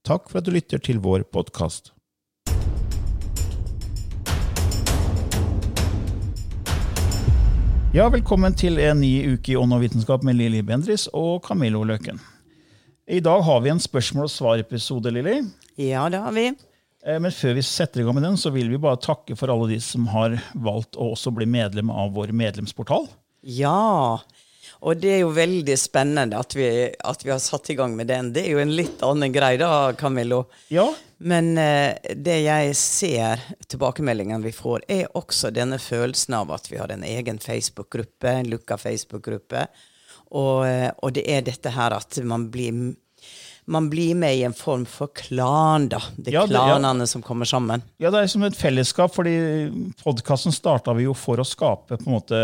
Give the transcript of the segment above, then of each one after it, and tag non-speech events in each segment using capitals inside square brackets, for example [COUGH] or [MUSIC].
Takk for at du lytter til vår podkast. Ja, velkommen til en ny uke i Ånd og vitenskap med Lilly Bendris og Camillo Løken. I dag har vi en spørsmål og svar-episode, Lilly. Ja, det har vi. Eh, men før vi setter i gang med den, så vil vi bare takke for alle de som har valgt å også bli medlem av vår medlemsportal. Ja, og det er jo veldig spennende at vi, at vi har satt i gang med den. Det er jo en litt annen greie da, Camillo. Ja, Men eh, det jeg ser, tilbakemeldingene vi får, er også denne følelsen av at vi har en egen Facebook-gruppe, en lukka Facebook-gruppe. Og, eh, og det er dette her at man blir, man blir med i en form for klan, da. Det Ja, klanene ja. som kommer sammen. Ja, det er som et fellesskap, fordi podkasten starta vi jo for å skape på en måte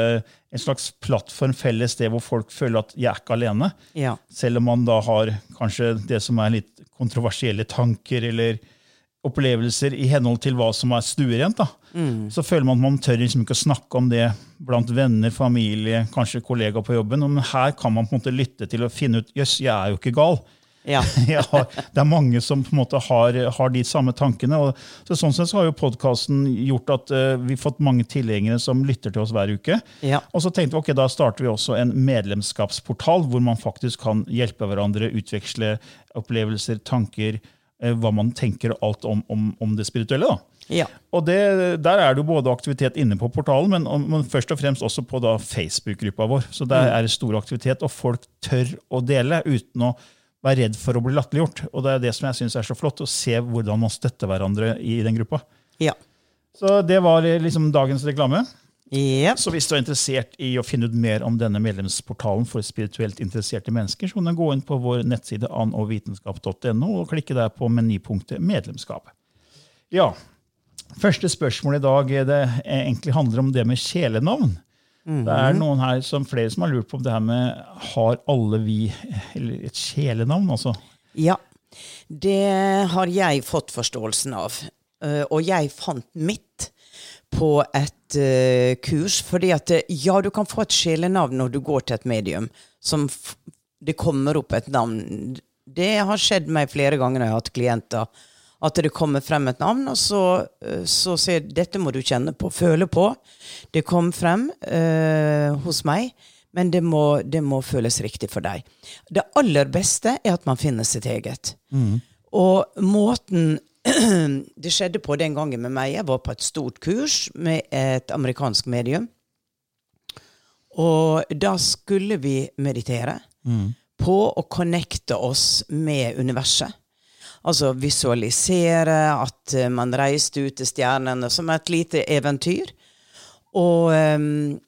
en slags plattform, felles sted hvor folk føler at jeg er ikke alene. Ja. Selv om man da har kanskje det som er litt kontroversielle tanker eller opplevelser i henhold til hva som er stuerent. da. Så føler man at man tør liksom ikke å snakke om det blant venner, familie, kanskje kollegaer på jobben. Men her kan man på en måte lytte til og finne ut jøss, jeg er jo ikke gal. Ja. [LAUGHS] ja. det er mange som på en måte har, har de samme tankene. Og, så sånn sett så har jo podkasten gjort at uh, vi har fått mange tilhengere som lytter til oss hver uke. Ja. Og så tenkte vi ok, da starter vi også en medlemskapsportal hvor man faktisk kan hjelpe hverandre, utveksle opplevelser, tanker, uh, hva man tenker og alt om, om, om det spirituelle. da. ja. Og det, Der er det jo både aktivitet inne på portalen, men, men først og fremst også på Facebook-gruppa vår. Så der er det stor aktivitet, og folk tør å dele uten å være redd for å bli latterliggjort. Og det er det som jeg syns er så flott, å se hvordan man støtter hverandre i den gruppa. Ja. Så det var liksom dagens reklame. Ja. Så hvis du er interessert i å finne ut mer om denne medlemsportalen for spirituelt interesserte mennesker, så kan du gå inn på vår nettside annovitenskap.no og klikke der på menypunktet medlemskap. Ja, Første spørsmål i dag er det egentlig handler om det med kjælenavn. Det er noen her som flere som har lurt på om det her med har alle vi eller et kjælenavn. altså. Ja, det har jeg fått forståelsen av. Eh, Og jeg fant mitt på et eh, kurs. Fordi at eh, ja, du kan få et sjelenavn når du går til et medium. Som det kommer opp et navn. Det har skjedd meg flere ganger når jeg har hatt klienter. At det kommer frem et navn, og så, eh, så sier dette må du kjenne på, føle på. Det kom frem eh, hos meg, men det må, det må føles riktig for deg. Det aller beste er at man finner sitt eget. Og måten [CLEARS THROAT] det skjedde på den gangen med meg, jeg var på et stort kurs med et amerikansk medium. Og da skulle vi meditere på å connecte oss med universet. Altså visualisere at eh, man reiste ut til stjernene som et lite eventyr. Og, ehm,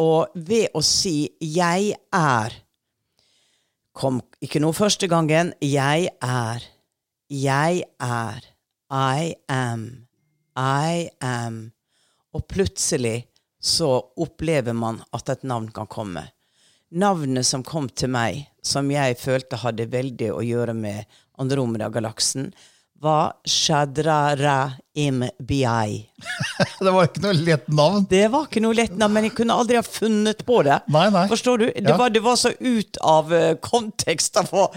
og ved å si 'jeg er' kom ikke noe første gangen. 'Jeg er'. Jeg er. I am. I am. Og plutselig så opplever man at et navn kan komme. Navnet som kom til meg, som jeg følte hadde veldig å gjøre med Andromeda-galaksen, var Shadrara Imbi. [LAUGHS] Det var ikke noe lett navn. Det var ikke noe lett navn, men jeg kunne aldri ha funnet på det. Nei, nei. Forstår du? Det, Ja. var, det var så ut av eh, kontekst av hva,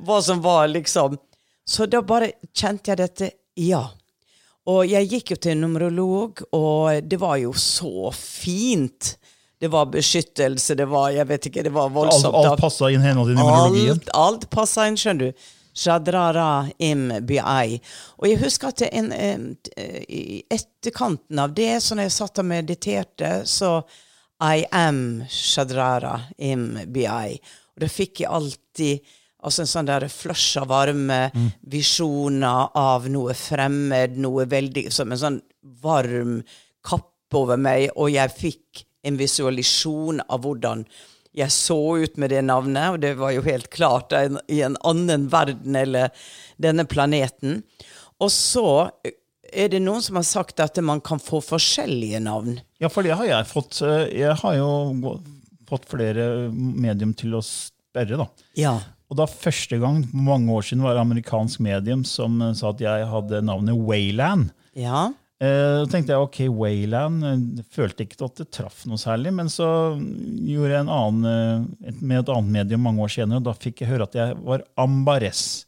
hva som var, liksom. Så da bare kjente jeg dette Ja. Og jeg gikk jo til numerolog, og det var jo så fint. Det var beskyttelse, det var Jeg vet ikke, det var voldsomt. alt passa inn henhold til numerologien. Alt, alt passa inn, skjønner du. Shadrara im. Og jeg husker at en, eh, i etterkanten av det, så når jeg satt og mediterte, så I am Shadrara im. Og da fikk jeg alltid altså en sånn der flush av varme, visjoner av noe fremmed, noe veldig Som en sånn varm kappe over meg, og jeg fikk en visualisjon av hvordan jeg så ut med det navnet, og det var jo helt klart en, i en annen verden eller denne planeten. Og så er det noen som har sagt at man kan få forskjellige navn. Ja, for det har jeg fått. eh, Jeg har jo fått flere medium til å spørre, da. Ja. Og da første gang mange år siden var det amerikansk medium som eh, sa at jeg hadde navnet Wayland. Ja. Eh, Da tenkte jeg ok, Wayland eh, følte ikke at det traff noe særlig. Men så gjorde jeg en annen eh, med et annet medium mange år senere, og da fikk jeg høre at jeg var Ambares.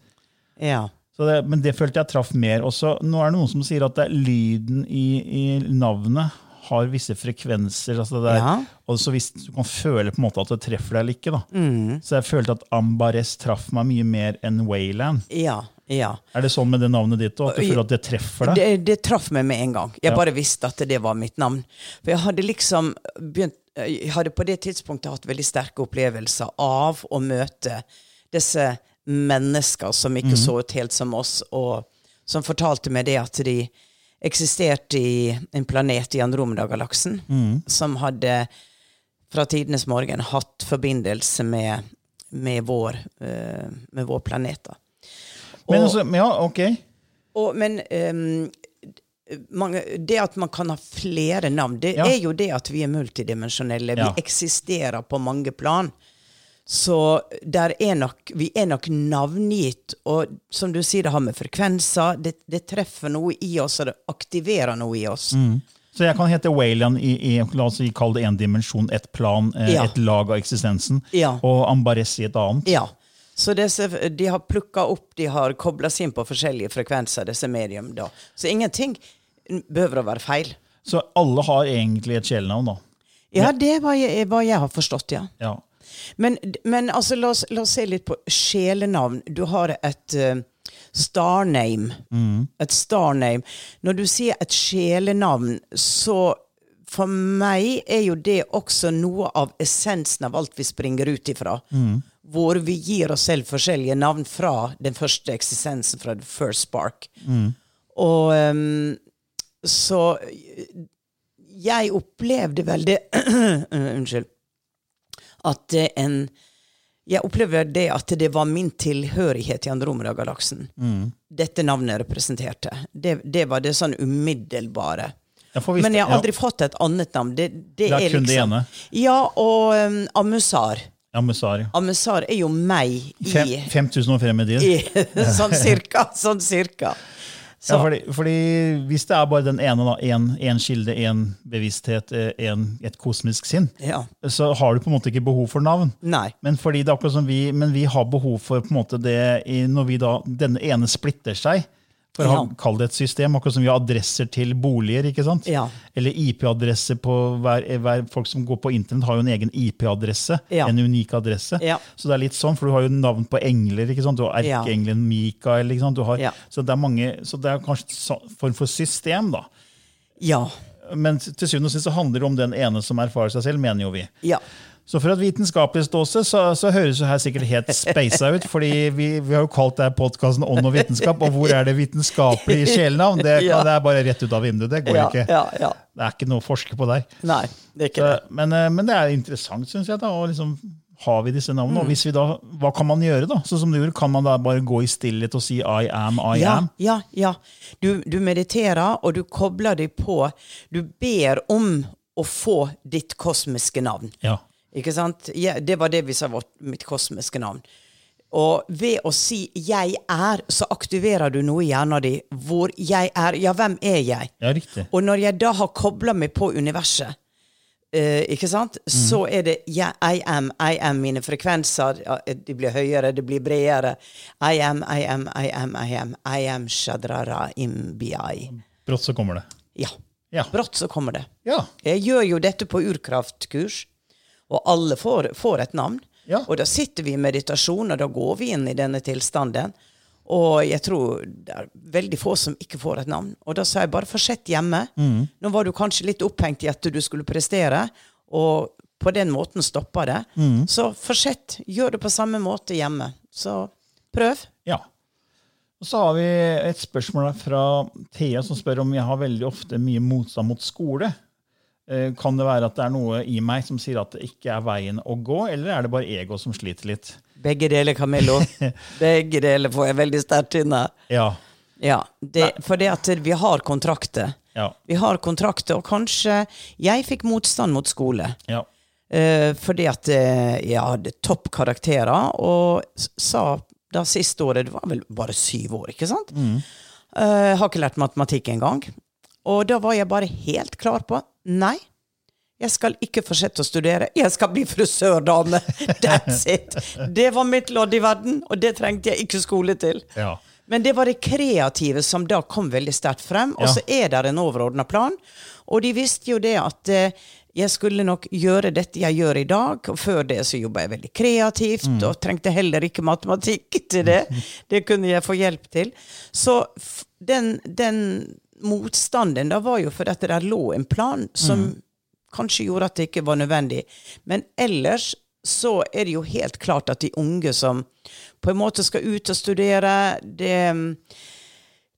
Ja. Så det, men det følte jeg traff mer. Også, nå er det noen som sier at det er lyden i, i navnet har visse frekvenser. Altså det er, Ja. Og så hvis du kan føle på en måte at det treffer deg eller ikke. Mm. Så jeg følte at Ambares traff meg mye mer enn Wayland. Ja. Ja. Er det sånn med det navnet ditt òg? At du føler at det treffer deg? Det, det traff meg med en gang. Jeg Ja. bare visste at det var mitt navn. For jeg hadde liksom begynt Jeg hadde på det tidspunktet hatt veldig sterke opplevelser av å møte disse mennesker som ikke så ut helt som oss, og som fortalte meg det at de eksisterte i en planet i Andromeda-galaksen, som hadde fra tidenes morgen hatt forbindelse med, med, vår, eh, med vår planet. da. Men Og- altså, ja, ok. og, men um, mange, det at man kan ha flere navn, det Ja. er jo det at vi er multidimensjonelle. Vi eksisterer på mange plan. Så er nok, vi er nok navngitt, og som du sier, det har med frekvenser Det, det treffer noe i oss, og det aktiverer noe i oss. Så jeg kan hete Wayland i, i la oss si, kall det en dimensjon, et plan, eh, Ja. et lag av eksistensen, Ja. og Ambares i et annet. Ja. Så disse, de har plukka opp, de har kobla seg inn på forskjellige frekvenser, disse medium. da. Så ingenting behøver å være feil. Så alle har egentlig et kjælenavn, da. Ja, det var jeg, hva jeg har forstått, ja. Ja. Men, men altså, la oss, la oss se litt på sjelenavn. Du har et uh, starname. Et starname. Når du sier et sjelenavn, så for meg er jo det også noe av essensen av alt vi springer ut ifra. Hvor vi gir oss selv forskjellige navn fra den første eksistensen, fra the first spark. Og um, så jeg opplevde vel det [CLEARS THROAT] Unnskyld at det en Jeg opplever det at det var min tilhørighet i Andromeda-galaksen. Dette navnet representerte. Det, det var det sånn umiddelbare. Ja, Men jeg har aldri ja. fått et annet navn. Det, det, Det er er kun det liksom, ene. Ja, og um, Amusar. Ja, Musari. Amusar er jo meg i, Fem, 5000 år frem i tid. [LAUGHS] Sånn cirka. Sånn cirka. Så, Ja, fordi, fordi hvis det er bare den ene, da, en, en kilde, en bevissthet, eh, en, et kosmisk sinn, ja. så har du på en måte ikke behov for navn. Nei. Men det vi, men vi har behov for på en måte det når vi da, denne ene splitter seg, for å kalle det et system, akkurat som vi har adresser til boliger, ikke sant? Ja. Eller IP-adresser på hver, hver, folk som går på internett har jo en egen IP-adresse, Ja. en unik adresse. Ja. Så det er litt sånn, for du har jo navn på engler, ikke sant? Du har erkeengelen Mikael, ikke sant? Du har, så, det er mange, så det er kanskje en form for system da. Ja. Men til syvende og sist så handler det om den ene som erfarer seg selv, mener jo vi. Ja. Så fra et vitenskapelig ståsted så, så høres det her sikkert helt speisa ut. fordi vi, vi har jo kalt det podkasten Ånd og vitenskap, og hvor er det vitenskapelige [LAUGHS] sjelenavn? Det, Ja. det er bare rett ut av vinduet. Det går Ja, ikke. ja, ja. Det er ikke noe å forske på der. Nei, det er ikke Så, det. men, eh, men det er interessant, syns jeg. da, og liksom har vi disse navnene? Mm. Og hvis vi da, Hva kan man gjøre? da? Sånn som du gjorde, Kan man da bare gå i stillhet og si 'I am, I am'? ja, ja. Du, du mediterer, og du kobler deg på Du ber om å få ditt kosmiske navn. Ja. Ikke sant? Ja, det var det vi sa vårt, mitt kosmiske navn. Og ved å si 'jeg er', så aktiverer du noe i hjernen din hvor jeg er. Ja, hvem er jeg? Ja, riktig. Og når jeg da har kobla meg på universet, uh, ikke sant, så er det jeg, I am, I am, mine frekvenser. De blir høyere, de blir bredere. I am, I am, I am, I am. I am shadrara imbi. Brått så kommer det. Ja. Ja. Brått så kommer det. Ja. Jeg gjør jo dette på urkraftkurs, og alle får, får et navn. Ja. Og da sitter vi i meditasjon, og da går vi inn i denne tilstanden. Og jeg tror det er veldig få som ikke får et navn. Og da sa jeg bare fortsett hjemme. Mm. Nå var du kanskje litt opphengt i at du skulle prestere, og på den måten stoppa det. Mm. Så fortsett. Gjør det på samme måte hjemme. Så prøv. Ja. Og så har vi et spørsmål fra Thea som spør om jeg har veldig ofte mye motstand mot skole. Eh, Kan det være at det er noe i meg som sier at det ikke er veien å gå, eller er det bare ego som sliter litt? Begge deler, Camillo. [LAUGHS] Begge deler får jeg veldig sterkt inne. Ja. Ja, det, for det at vi har kontrakter. Ja. Vi har kontrakter, og kanskje Jeg fikk motstand mot skole. Ja. Uh, fordi at eh, jeg hadde toppkarakterer, og sa da siste året Det var vel bare syv år, ikke sant? Eh, har ikke lært matematikk engang. Og da var jeg bare helt klar på nei. Jeg skal ikke fortsette å studere. Jeg skal bli frisørdame. [LAUGHS] That's it. Det var mitt lodd i verden, og det trengte jeg ikke skole til. Ja. Men det var det kreative som da kom veldig sterkt frem. Og så er det en overordna plan. Og de visste jo det at eh, jeg skulle nok gjøre dette jeg gjør i dag. Og før det så jobba jeg veldig kreativt og trengte heller ikke matematikk [LAUGHS] til det. [LAUGHS] Det kunne jeg få hjelp til. Så den, den motstanden da var jo fordi at det lå en plan som kanskje gjorde at det ikke var nødvendig. Men ellers så er det jo helt klart at de unge som på en måte skal ut og studere, det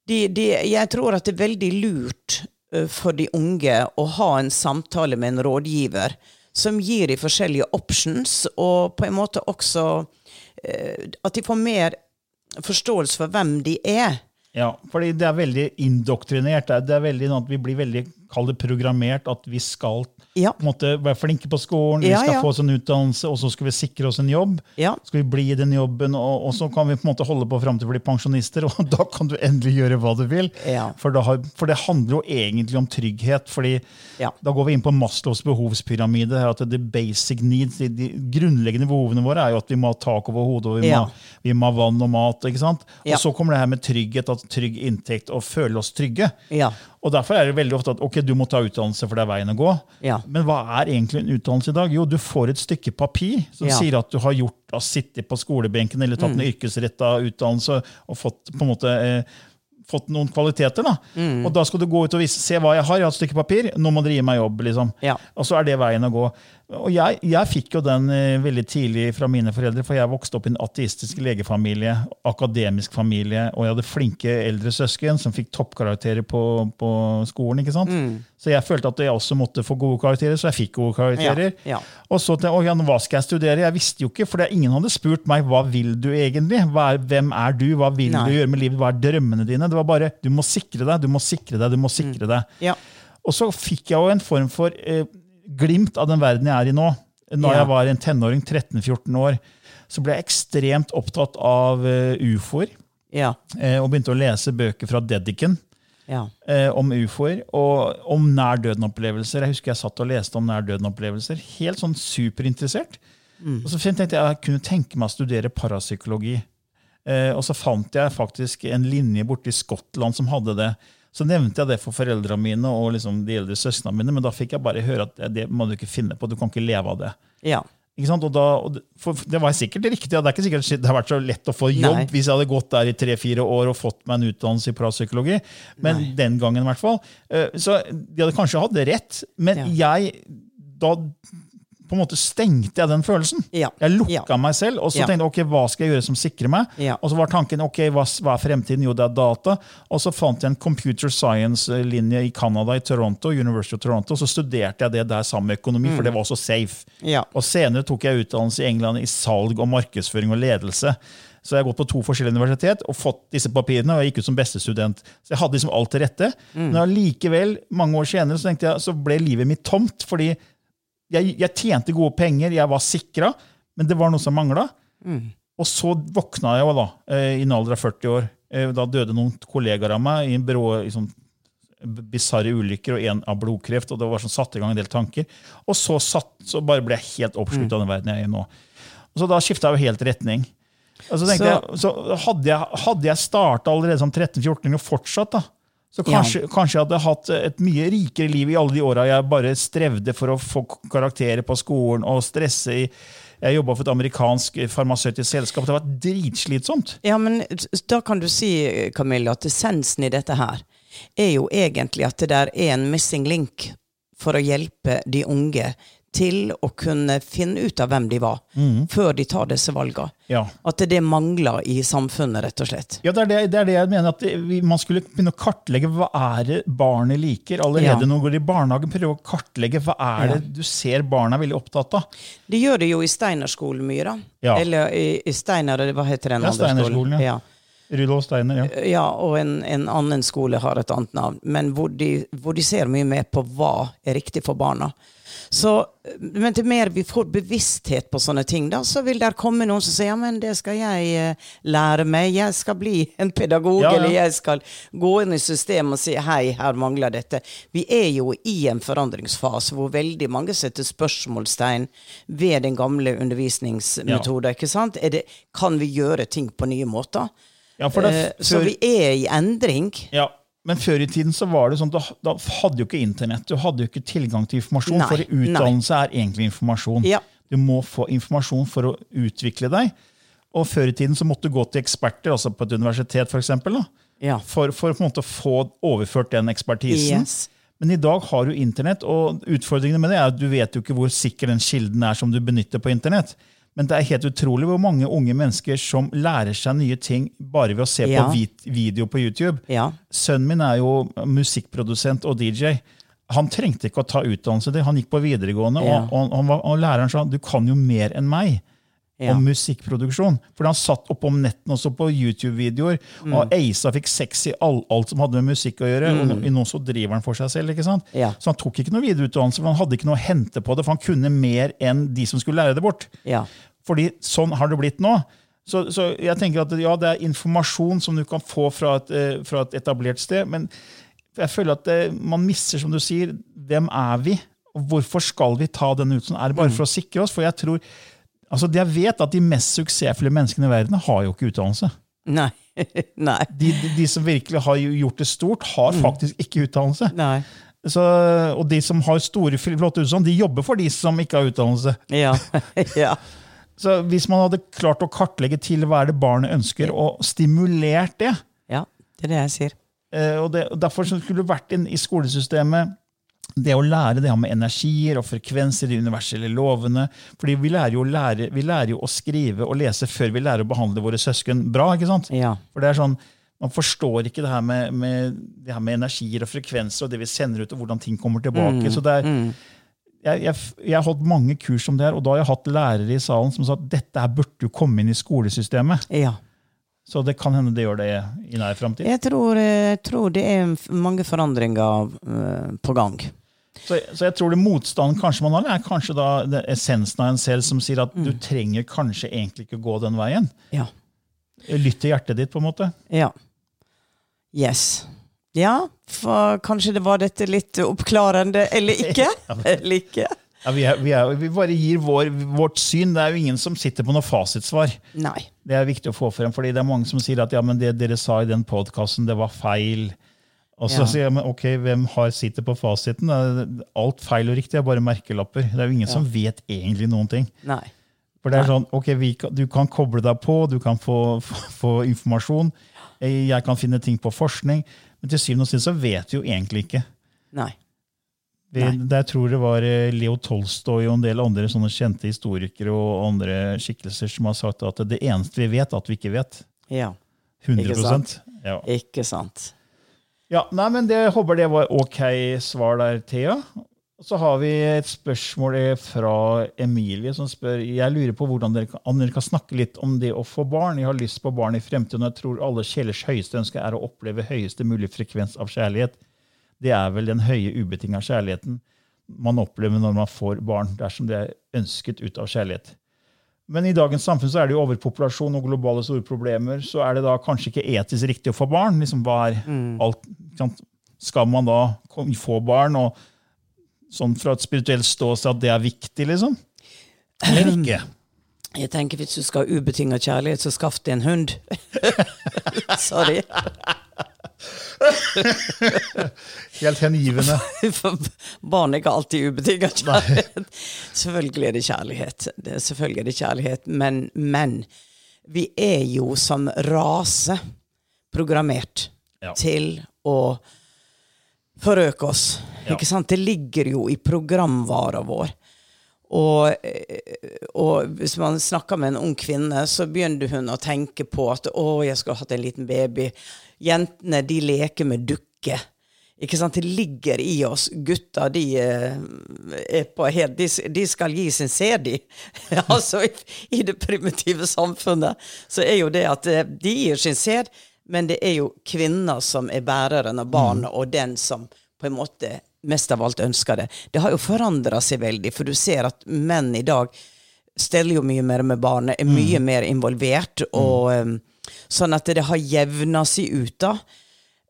de, de, Jeg tror at det er veldig lurt for de unge å ha en samtale med en rådgiver som gir de forskjellige options, og på en måte også at de får mer forståelse for hvem de er. Ja, fordi det er veldig indoktrinert. Det er, veldig sånn Vi blir veldig kall det programmert at vi skal Ja. måte, være flinke på skolen, Ja, vi skal ja. få oss en utdannelse, og så skal vi sikre oss en jobb. Skal vi bli i den jobben, og, og så kan vi på en måte holde på fram til vi blir pensjonister, [LAUGHS] og da kan du endelig gjøre hva du vil. For, da har, for det handler jo egentlig om trygghet. fordi da går vi inn på Maslows behovspyramide. her at The basic needs, de, de grunnleggende behovene våre er jo at vi må ha tak over hodet, og vi, må, vi må ha vann og mat. ikke sant? Og så kommer det her med trygghet, at trygg inntekt og føle oss trygge. Og Derfor er det veldig ofte at ok, du må ta utdannelse, for det er veien å gå. Ja. Men hva er egentlig en utdannelse i dag? Jo, du får et stykke papir som Ja. Mm. sier at du har gjort, har sittet på skolebenken eller tatt en yrkesretta utdannelse og fått på en måte eh, fått noen kvaliteter. da. Mm. Og da skal du gå ut og vise, se hva jeg har, jeg har et stykke papir, nå må dere gi meg jobb. liksom. Ja. Og så er det veien å gå. Og jeg, jeg fikk jo den eh, veldig tidlig fra mine foreldre, for jeg vokste opp i en ateistisk legefamilie, akademisk familie, og jeg hadde flinke eldre søsken som fikk toppkarakterer på, på skolen. ikke sant? Mm. Så jeg følte at jeg også måtte få gode karakterer, så jeg fikk gode karakterer. Ja, ja. Og så til, å, ja, hva skal jeg studere? Jeg visste jo ikke, for ingen hadde spurt meg hva vil du egentlig? Er, hvem er du? Hva vil Nei. du gjøre med livet? Hva er drømmene dine? Det var bare du må sikre deg, du må sikre deg, du må sikre deg. Ja. Og så fikk jeg jo en form for eh, glimt av den verden jeg er i nå. Når Ja. jeg var en tenåring, 13-14 år, så ble jeg ekstremt opptatt av uh, ufoer. Ja. eh, og begynte å lese bøker fra Dedican Ja. eh, om ufoer og om nær døden-opplevelser. Jeg husker jeg satt og leste om nær døden-opplevelser. Helt sånn superinteressert. Og så tenkte jeg at jeg kunne tenke meg å studere parapsykologi. Eh, og så fant jeg faktisk en linje borte i Skottland som hadde det. Så nevnte jeg det for foreldrene mine og liksom de eldre søsknene mine, men da fikk jeg bare høre at det, det må du ikke finne på, du kan ikke leve av det. ja. Og da, og det, det var sikkert riktig, det er ikke sikkert det har vært så lett å få jobb Nei. hvis jeg hadde gått der i tre-fire år og fått meg en utdannelse i parapsykologi. Men den gangen, i hvert fall. Eh, Så de hadde kanskje hatt rett, men jeg da på en måte stengte jeg den følelsen. Ja. Jeg lukka Ja. meg selv, og så Ja. tenkte jeg ok, hva skal jeg gjøre som sikrer meg? Og så var tanken ok, hva, hva er fremtiden? Jo, det er data. Og så fant jeg en computer science-linje i Canada, i Toronto, University of Toronto. Og Så studerte jeg det der sammen med økonomi, for det var så safe. Mm. Og senere tok jeg utdannelse i England i salg og markedsføring og ledelse. Så jeg har gått på to forskjellige universitet og fått disse papirene, og jeg gikk ut som bestestudent. Så jeg hadde liksom alt til rette. Mm. Men allikevel, mange år senere, så, jeg, så ble livet mitt tomt. fordi jeg, jeg tjente gode penger, jeg var sikra, men det var noe som mangla. Og så våkna jeg jo da, eh, i en alder av 40 år. Eh, Da døde noen kollegaer av meg i en brå i sånn bisarre ulykker og en av blodkreft. og det var sånn satt i gang en del tanker. Og så, satt, så bare ble jeg helt oppslukt av den verden jeg er i nå. Og så Da skifta jeg jo helt retning. Og så tenkte Så- jeg, så hadde jeg, hadde jeg starta allerede som 13-14 og fortsatt, da, så kanskje, kanskje jeg hadde hatt et mye rikere liv i alle de åra jeg bare strevde for å få karakterer på skolen og stresse i Jeg jobba for et amerikansk farmasøytisk selskap. Det var dritslitsomt. Ja, men da kan du si, Camilla, at essensen i dette her er jo egentlig at det der er en missing link for å hjelpe de unge til å kunne finne ut av hvem de var, før de tar disse valgene. Ja. At det mangler i samfunnet, rett og slett. Ja, det er det, det er det jeg mener. at det, vi, Man skulle begynne å kartlegge hva er det barnet liker. Allerede Ja. når går i barnehagen, prøve å kartlegge hva er Ja. det du ser barna er veldig opptatt av. De gjør det jo i Steinerskolen mye, da. Ja. Eller i, i Steiner, hva heter den Ja, andre skolen? ja. ja. Rudolf Steiner, ja. Ja, og en, en annen skole har et annet navn, men hvor de, hvor de ser mye mer på hva er riktig for barna. Så, men til mer vi får bevissthet på sånne ting, da, så vil der komme noen som sier ja, men det skal jeg eh, lære meg, jeg skal bli en pedagog, Ja, ja. eller jeg skal gå inn i systemet og si hei, her mangler dette. Vi er jo i en forandringsfase hvor veldig mange setter spørsmålstegn ved den gamle undervisningsmetoden, ikke sant? Det, kan vi gjøre ting på nye måter? Ja for det, før... Så vi er i endring. ja, men før i tiden så var det sånn, da, da hadde jo ikke internett, du hadde jo ikke tilgang til informasjon. Nei, for utdannelse er egentlig informasjon. Ja. Du må få informasjon for å utvikle deg. Og før i tiden så måtte du gå til eksperter, altså på et universitet for eksempel, da, Ja. for, for på en måte å få overført den ekspertisen. Yes. Men i dag har du internett, og utfordringene med det er at du vet jo ikke hvor sikker den kilden er som du benytter på internett. Men det er helt utrolig hvor mange unge mennesker som lærer seg nye ting bare ved å se Ja. på video på YouTube. Ja. Sønnen min er jo musikkprodusent og DJ. Han trengte ikke å ta utdannelse. Han gikk på videregående, Ja. og, og, og, og læreren sa du kan jo mer enn meg Ja. om musikkproduksjon. For han satt oppe om netten også på YouTube-videoer Mm. og eisa fikk sex i all, alt som hadde med musikk å gjøre. Og nå, så driver han for seg selv. ikke sant? Mm. Ja. Så han tok ikke noe videreutdannelse, for han hadde ikke noe å hente på det, for han kunne mer enn de som skulle lære det bort. Ja. Fordi sånn har det blitt nå. Så, så jeg tenker at ja, det er informasjon som du kan få fra et, eh, fra et etablert sted, men jeg føler at det, man mister, som du sier, hvem er vi? Hvorfor skal vi ta den ut? Sånn? Er det bare for å sikre oss? For jeg tror, altså Jeg vet at de mest suksessfulle menneskene i verden har jo ikke utdannelse. Nei. [LAUGHS] Nei. De, de, de som virkelig har gjort det stort, har faktisk ikke utdannelse. Nei. Så, og de som har store, flotte utdannelser, de jobber for de som ikke har utdannelse. Ja. [LAUGHS] ja. Så hvis man hadde klart å kartlegge til hva er det barnet ønsker, og stimulert det, Ja. Det er det jeg sier. eh, og, det, og derfor skulle det vært inn i skolesystemet det å lære det her med energier og frekvenser, de universelle lovene. fordi vi lærer, jo lære, vi lærer jo å skrive og lese før vi lærer å behandle våre søsken bra. ikke sant? Ja. For det er sånn, Man forstår ikke det her med, med, det her med energier og frekvenser og det vi sender ut, og hvordan ting kommer tilbake. så det er, jeg, jeg, jeg har holdt mange kurs om det her, og da har jeg hatt lærere i salen som sa at dette her burde jo komme inn i skolesystemet. ja. Så det kan hende det gjør det i nær framtid. Jeg tror, eh, jeg tror det er mange forandringer eh, på gang. Så, så jeg tror det motstanden kanskje man har, er kanskje da essensen av en selv som sier at du trenger kanskje egentlig ikke gå den veien. Ja. Lytt til hjertet ditt, på en måte. Ja. Yes. Ja, for kanskje det var dette litt oppklarende, eller [LAUGHS] ikke? Eller ikke? Ja, vi, er, vi, er, vi bare gir vår, vårt syn. Det er jo ingen som sitter på noe fasitsvar. Nei. Det er viktig å få frem, fordi det er mange som sier at ja, men det dere sa i den podkasten, det var feil. Og så Ja. sier jeg, ok, hvem har sitter på fasiten? Alt feil og riktig er bare merkelapper. Det er jo ingen som vet egentlig noen ting. Nei. For det er sånn, ok, vi Du kan koble deg på, du kan få, få, få informasjon. Jeg kan finne ting på forskning. Men til syvende og sist så vet vi jo egentlig ikke. Nei. Vi, der tror det var eh, Leo Tolstoy og en del andre sånne kjente historikere og andre skikkelser som har sagt at det eneste vi vet, er at vi ikke vet. Ja. 100 Ikke sant? Ja. Ikke sant. Ja, nei, men det, Jeg håper det var ok svar der, Thea. Så har vi et spørsmål fra Emilie som spør jeg lurer på hvordan dere om dere kan snakke litt om det å få barn. Jeg har lyst på barn i fremtiden, og jeg tror alle kjelers høyeste ønske er å oppleve høyeste mulig frekvens av kjærlighet. Det er vel den høye, ubetinga kjærligheten man opplever når man får barn, dersom det er ønsket ut av kjærlighet. Men i dagens samfunn så er det jo overpopulasjon og globale store problemer. Så er det da kanskje ikke etisk riktig å få barn. Liksom, hva er alt, sant? Skal man da få barn, og sånn fra et spirituelt ståsted at det er viktig, liksom? Eller ikke? Jeg tenker Hvis du skal ha ubetinga kjærlighet, så skaff deg en hund. [LAUGHS] Sorry. [LAUGHS] Helt hengivende. [LAUGHS] Barn er ikke alltid ubetinga kjærlighet. Selvfølgelig er det kjærlighet. Det er selvfølgelig er det kjærlighet. Men, men vi er jo som rase programmert Ja. til å forøke oss. Ja. Ikke sant? Det ligger jo i programvara vår. Og, og hvis man snakker med en ung kvinne, så begynner hun å tenke på at 'å, jeg skulle hatt en liten baby'. Jentene, de leker med dukker. Ikke sant? Det ligger i oss. Gutta, de eh, er på helt De, de skal gi sin CD. [LAUGHS] altså, i, i det primitive samfunnet så er jo det at eh, de gir sin sæd, men det er jo kvinner som er bæreren av barnet, og den som på en måte mest av alt ønsker det. Det har jo forandra seg veldig, for du ser at menn i dag steller jo mye mer med barnet, er mye mer involvert, og eh, sånn at det har jevna seg ut, da.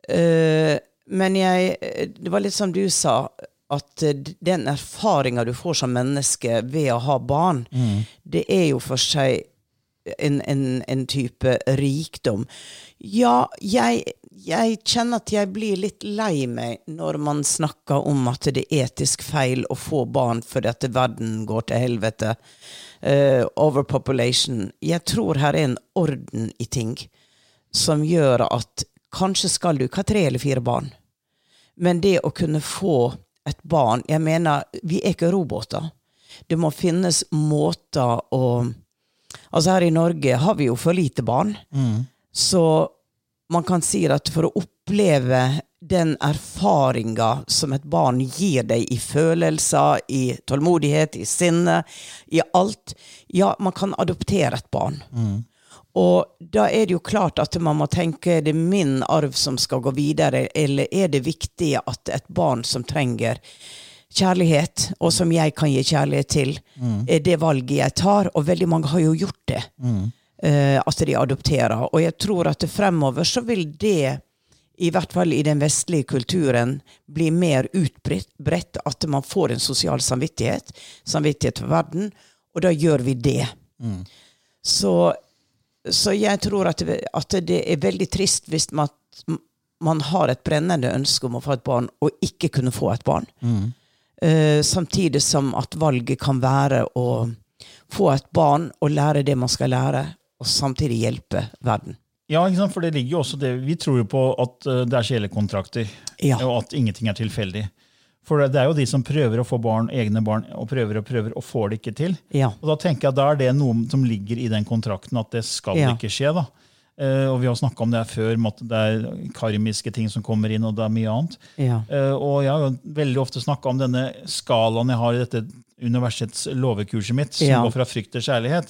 Eh, men jeg Det var litt som du sa, at eh, den erfaringa du får som menneske ved å ha barn, det er jo for seg en, en, en type rikdom. Ja, jeg, jeg kjenner at jeg blir litt lei meg når man snakker om at det er etisk feil å få barn fordi at verden går til helvete. Uh, overpopulation. Jeg tror her er en orden i ting som gjør at kanskje skal du ikke ha tre eller fire barn. Men det å kunne få et barn Jeg mener, vi er ikke roboter. Det må finnes måter å Altså her i Norge har vi jo for lite barn. Så man kan si at for å oppleve den erfaringa som et barn gir deg i følelser, i tålmodighet, i sinne, i alt Ja, man kan adoptere et barn. Og da er det jo klart at man må tenke er det min arv som skal gå videre, eller er det viktig at et barn som trenger kjærlighet, og som jeg kan gi kjærlighet til, er det valget jeg tar. Og veldig mange har jo gjort det. eh, at de adopterer. Og jeg tror at fremover så vil det, i hvert fall i den vestlige kulturen, bli mer utbredt at man får en sosial samvittighet. Samvittighet for verden. Og da gjør vi det. Så, så jeg tror at det, at det er veldig trist hvis man, man har et brennende ønske om å få et barn, og ikke kunne få et barn. Eh, samtidig som at valget kan være å få et barn og lære det man skal lære, og samtidig hjelpe verden. Ja, for det ligger jo også det, Vi tror jo på at eh, det er sjelekontrakter, Ja. og at ingenting er tilfeldig. For det er jo de som prøver å få barn, egne barn og prøver og prøver og får det ikke til. Ja. Og Da tenker jeg da er det noe som ligger i den kontrakten, at det skal Ja. ikke skje. da. Uh, og Vi har snakka om det her før, at det er karmiske ting som kommer inn, og det er mye annet. Ja. Uh, og jeg har veldig ofte snakka om denne skalaen jeg har i dette universets lovekurset mitt, som går fra frykt til kjærlighet.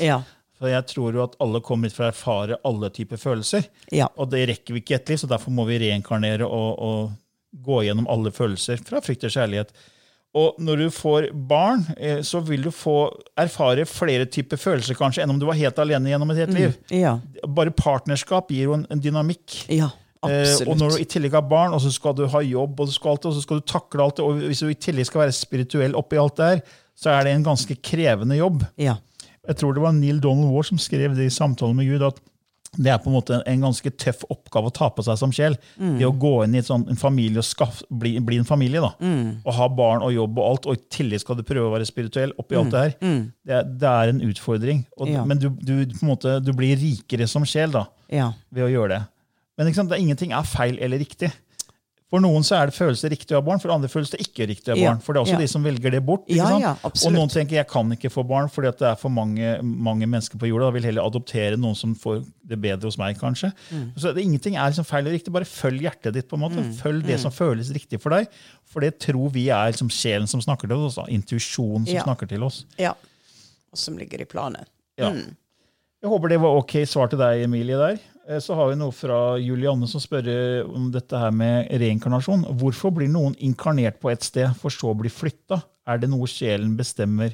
For jeg tror jo at alle kommer hit for å erfare alle typer følelser. Ja. Og det rekker vi ikke i ett liv, så derfor må vi reinkarnere og, og gå gjennom alle følelser fra frykt til kjærlighet. Og når du får barn, eh, så vil du få erfare flere typer følelser kanskje enn om du var helt alene gjennom et helt liv. Ja. Bare partnerskap gir jo en, en dynamikk. ja. Eh, og når du i tillegg har barn, og så skal du ha jobb, og, skal alt, og så skal du takle alt det, og hvis du i tillegg skal være spirituell oppi alt det her, så er det en ganske krevende jobb. Ja. Jeg tror det var Neil Donald Ward som skrev det i samtalen med Gud, at det er på en måte en ganske tøff oppgave å ta på seg som sjel. Det å gå inn i sånn, en familie og skaff, bli, bli en familie. da. Og ha barn og jobb og alt, og i tillegg skal du prøve å være spirituell oppi alt det her. Det, er- det er en utfordring. Og, Ja. Men du, du, måte, du blir rikere som sjel da, Ja. ved å gjøre det. Men sant, det er, ingenting er feil eller riktig. For noen så er det føles det riktig å ha barn, for andre føles det ikke riktig å ha barn. For det er også ja. de som velger det bort. ikke Ja, ja, og noen tenker jeg kan ikke få barn fordi at det er for mange, mange mennesker på jorda. Da vil heller adoptere noen som får det bedre hos meg, kanskje. Mm. Så det, Ingenting er liksom feil eller riktig. Bare følg hjertet ditt. på en måte. Følg det som føles riktig for deg. For det tror vi er liksom sjelen som snakker til oss. da. Intuisjonen som snakker til oss. ja. Og som ligger i planen. Ja. Jeg håper det var ok svar til deg, Emilie. der. Eh, Så har vi noe fra Julianne som spør eh, om dette her med reinkarnasjon. Hvorfor blir noen inkarnert på et sted, for så å bli flytta? Er det noe sjelen bestemmer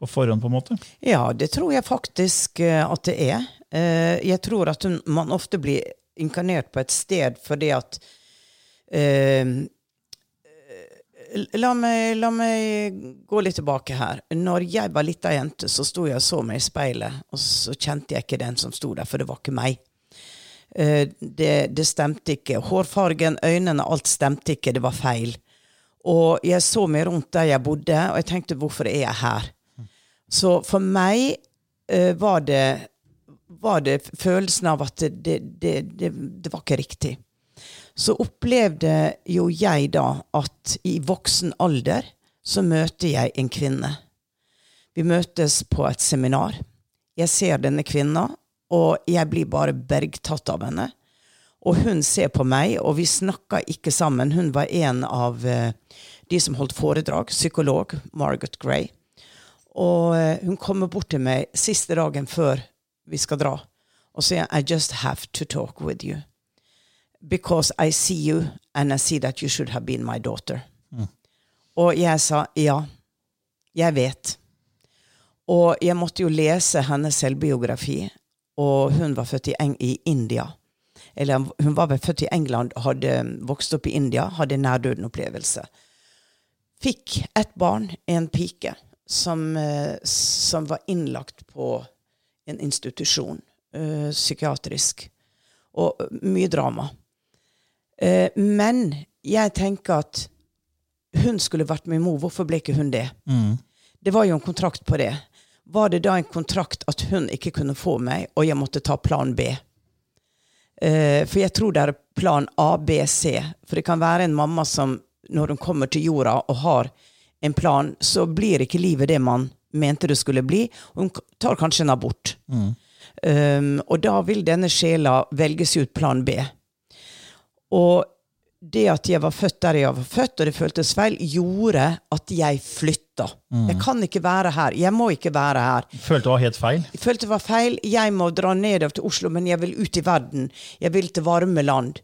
på forhånd, på en måte? Ja, det tror jeg faktisk eh, at det er. Jeg tror at man ofte blir inkarnert på et sted fordi at La meg, la meg gå litt tilbake her. Når jeg var lita jente, så sto jeg og så meg i speilet, og så kjente jeg ikke den som sto der, for det var ikke meg. Eh, det, det stemte ikke. Hårfargen, øynene, alt stemte ikke. Det var feil. Og jeg så meg rundt der jeg bodde, og jeg tenkte hvorfor er jeg her? Så for meg uh, var, det, var det følelsen av at det, det, det, var ikke riktig så opplevde jo jeg da at i voksen alder så møter jeg en kvinne. Vi møtes på et seminar. Jeg ser denne kvinna, og jeg blir bare bergtatt av henne. Og hun ser på meg, og vi snakka ikke sammen. Hun var en av uh, de som holdt foredrag, psykolog Margaret Gray. Og uh, hun kommer bort til meg siste dagen før vi skal dra, og sier I just have to talk with you because I see you and I see that you should have been my daughter. Mm. Og jeg sa ja, jeg vet. Og jeg måtte jo lese hennes selvbiografi, og hun var født i, i India. Eller hun var født i England, hadde vokst opp i India, hadde en nærdøden-opplevelse. Fikk ett barn, en pike, som, eh, som, var innlagt på en institusjon, øh, psykiatrisk. Og mye drama. Eh, men jeg tenker at hun skulle vært min mor. Hvorfor ble ikke hun det? Mm. Det var jo en kontrakt på det. Var det da en kontrakt at hun ikke kunne få meg, og jeg måtte ta plan B? Eh, for jeg tror det er plan A, B, C. For det kan være en mamma som når hun kommer til jorda og har en plan, så blir ikke livet det man mente det skulle bli. Hun tar kanskje en abort. Mm. Um, og da vil denne sjela velges ut plan B. Og det at jeg var født der jeg var født, og det føltes feil, gjorde at jeg flytta. Mm. Jeg kan ikke være her. Jeg må ikke være her. Følte det var helt feil? Jeg følte det var feil. Jeg må dra nedover til Oslo, men jeg vil ut i verden. Jeg vil til varme land.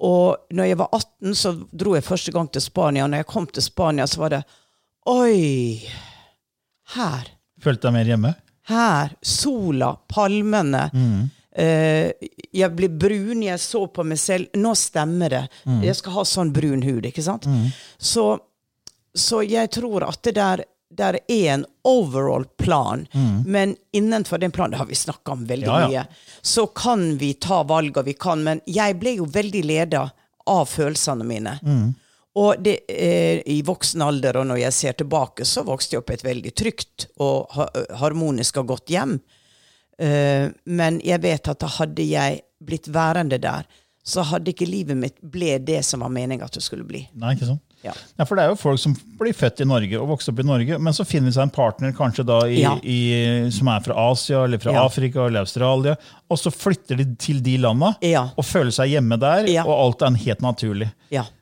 Og når jeg var 18, så dro jeg første gang til Spania. Når jeg kom til Spania, så var det Oi! Her. Følte deg mer hjemme? Her. Sola, palmene. Mm. Uh, jeg ble brun, jeg så på meg selv. Nå stemmer det. Mm. Jeg skal ha sånn brun hud. ikke sant? Mm. Så, så, jeg tror at det der, der er en overall plan, mm. men innenfor den planen, det har vi snakka om veldig ja, ja. mye, så kan vi ta valg, og vi kan, men jeg ble jo veldig leda av følelsene mine. Mm. Og det, eh, i voksen alder, og når jeg ser tilbake, så vokste jeg opp i et veldig trygt og harmonisk og godt hjem. Uh, men jeg vet at hadde jeg blitt værende der, så hadde ikke livet mitt ble det som var meninga at det skulle bli. Nei, ikke sånn. Ja. ja. For det er jo folk som blir født i Norge og vokser opp i Norge, men så finner de seg en partner kanskje da i, ja. i, som er fra Asia eller fra ja. Afrika eller Australia, og så flytter de til de landa og føler seg hjemme der, og alt er helt naturlig.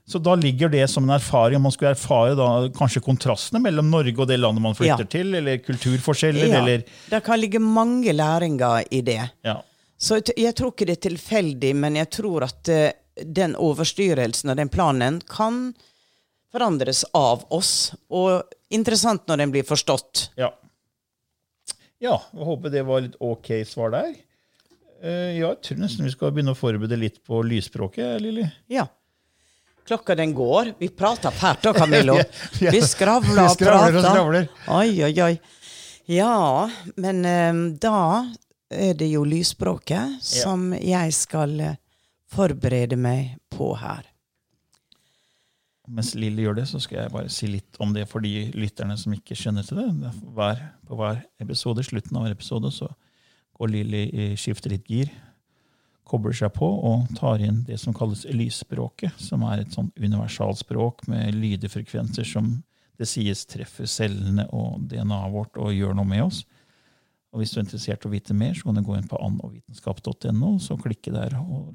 Så da ligger det som en erfaring. Man skulle erfare da, kanskje kontrastene mellom Norge og det landet man flytter til, eller kulturforskjeller. Eller det kan ligge mange læringer i det. Så jeg tror ikke det er tilfeldig, men jeg tror at uh, den overstyrelsen og den planen kan forandres av oss. Og interessant når den blir forstått. Ja. Ja, jeg håper det var litt ok svar der. Uh, ja, jeg tror nesten vi skal begynne å forberede litt på lysspråket, Lilly. Ja. Klokka den går. Vi prater fælt da, Camillo. [LAUGHS] ja, Vi skravler og prater. Og skravler. Oi, oi, oi. Ja, men um, da er det jo lysspråket som jeg skal uh, forberede meg på her. Mens Lilly gjør det, så skal jeg bare si litt om det for de lytterne som ikke skjønner til det. Hver, på hver episode, slutten av hver episode så går Lilly skifter litt gir, kobler seg på og tar inn det som kalles lysspråket, som er et sånn universalspråk med lydefrekvenser som det sies treffer cellene og DNA-et vårt og gjør noe med oss. Og Hvis du er interessert i å vite mer, så kan du gå inn på annovitenskap.no og klikke der og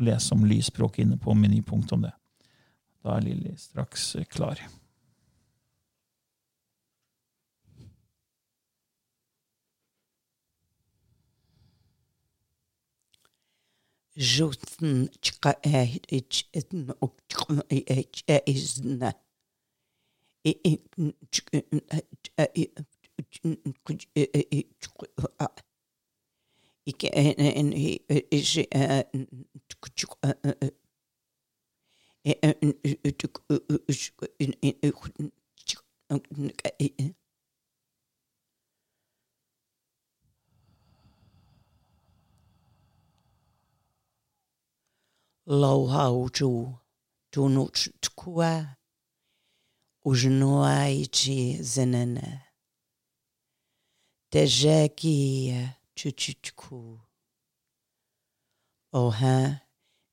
lese om lysspråket inne på menypunkt om det. Da er Lilly straks klar. Joten Ikke en, en, Lau tu tu no tkua ujnoi chi zenene. Tejeki chuchutku. Ohan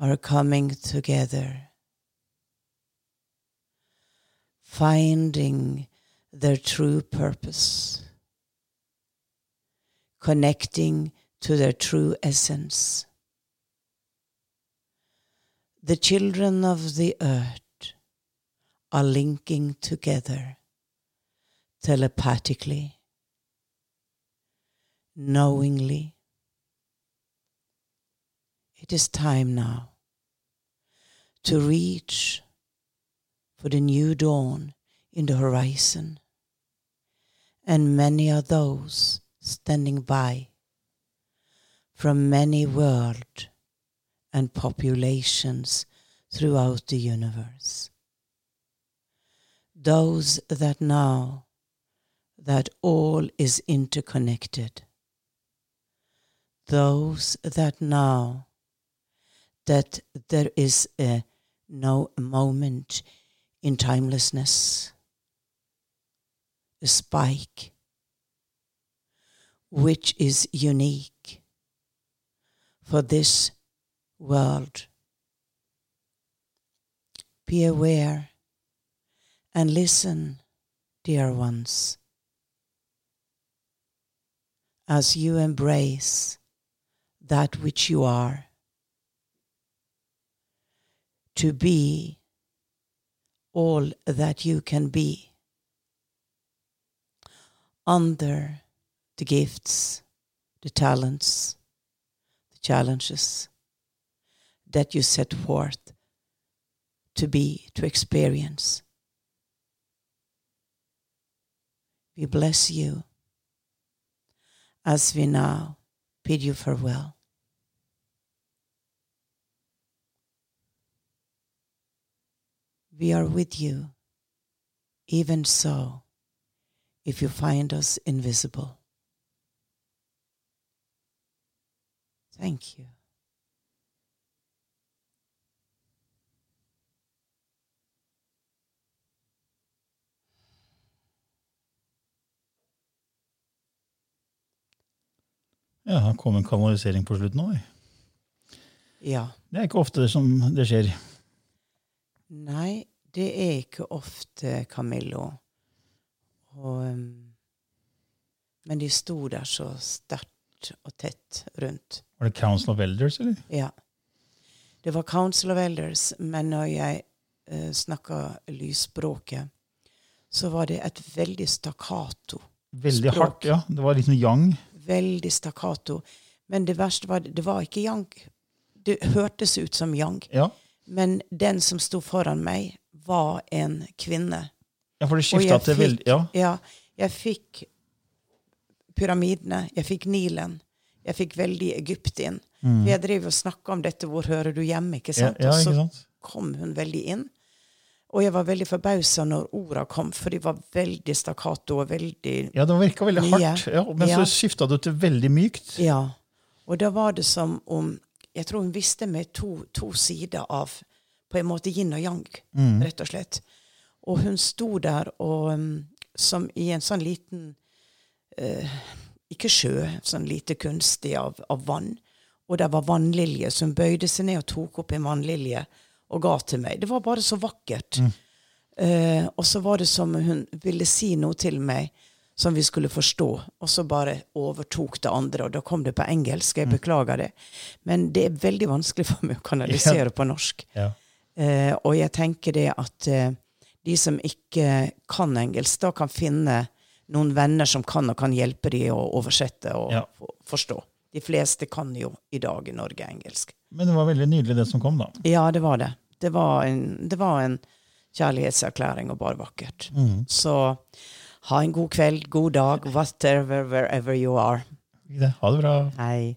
are coming together, finding their true purpose, connecting to their true essence. The children of the earth are linking together telepathically, knowingly it is time now to reach for the new dawn in the horizon. And many are those standing by from many worlds and populations throughout the universe. Those that know that all is interconnected. Those that know that there is a no moment in timelessness, a spike which is unique for this world. Be aware and listen, dear ones, as you embrace that which you are to be all that you can be under the gifts, the talents, the challenges that you set forth to be, to experience. We bless you as we now bid you farewell. We are with you, even so, if you find us invisible. Thank you. Ja, det kom en kanalisering på slutten òg. Ja. Det er ikke ofte det som det skjer. Nei, det er ikke ofte Camillo. Og, um, men de sto der så sterkt og tett rundt. Var det Council of Elders, eller? Ja. Det var Council of Elders, men når jeg uh, snakka lysspråket, så var det et veldig stakkato. Veldig Språk. hardt, ja. Det var liksom yang. Veldig stakkato. Men det verste var det var ikke yang. Det hørtes ut som yang. Ja, Men den som sto foran meg, var en kvinne. ja for det skifta til veldig Ja. Ja, jeg fikk pyramidene, jeg fikk Nilen, jeg fikk veldig Egypt inn. For jeg drev og snakka om dette 'Hvor hører du hjemme?' ikke sant? Ja, sant? og så kom hun veldig inn. Og jeg var veldig forbausa når orda kom, for de var veldig stakkato og veldig Ja, det virka veldig Nye. hardt, ja, men Ja. så skifta du til veldig mykt. Ja. Og da var det som om Jeg tror hun visste med to, to sider av på en måte yin og yang, Mm. rett og slett. Og hun sto der og um, som i en sånn liten eh, Ikke sjø, sånn lite kunstig av, av vann. Og der var vannlilje, så hun bøyde seg ned og tok opp en vannlilje og ga til meg. Det var bare så vakkert. Eh, og så var det som hun ville si noe til meg, som vi skulle forstå, og så bare overtok det andre, og da kom det på engelsk. Jeg beklager det. Men det er veldig vanskelig for meg å kanalisere på norsk. Ja. Eh, og jeg tenker det at eh, de som ikke kan engelsk, da kan finne noen venner som kan og kan hjelpe dem å oversette og Ja. forstå. De fleste kan jo i dag i Norge engelsk. Men det var veldig nydelig, det som kom, da. Ja, det var det. Det var en, det var en kjærlighetserklæring og bare vakkert. Så ha en god kveld, god dag, whatever, wherever you are. Ha det bra. Hei.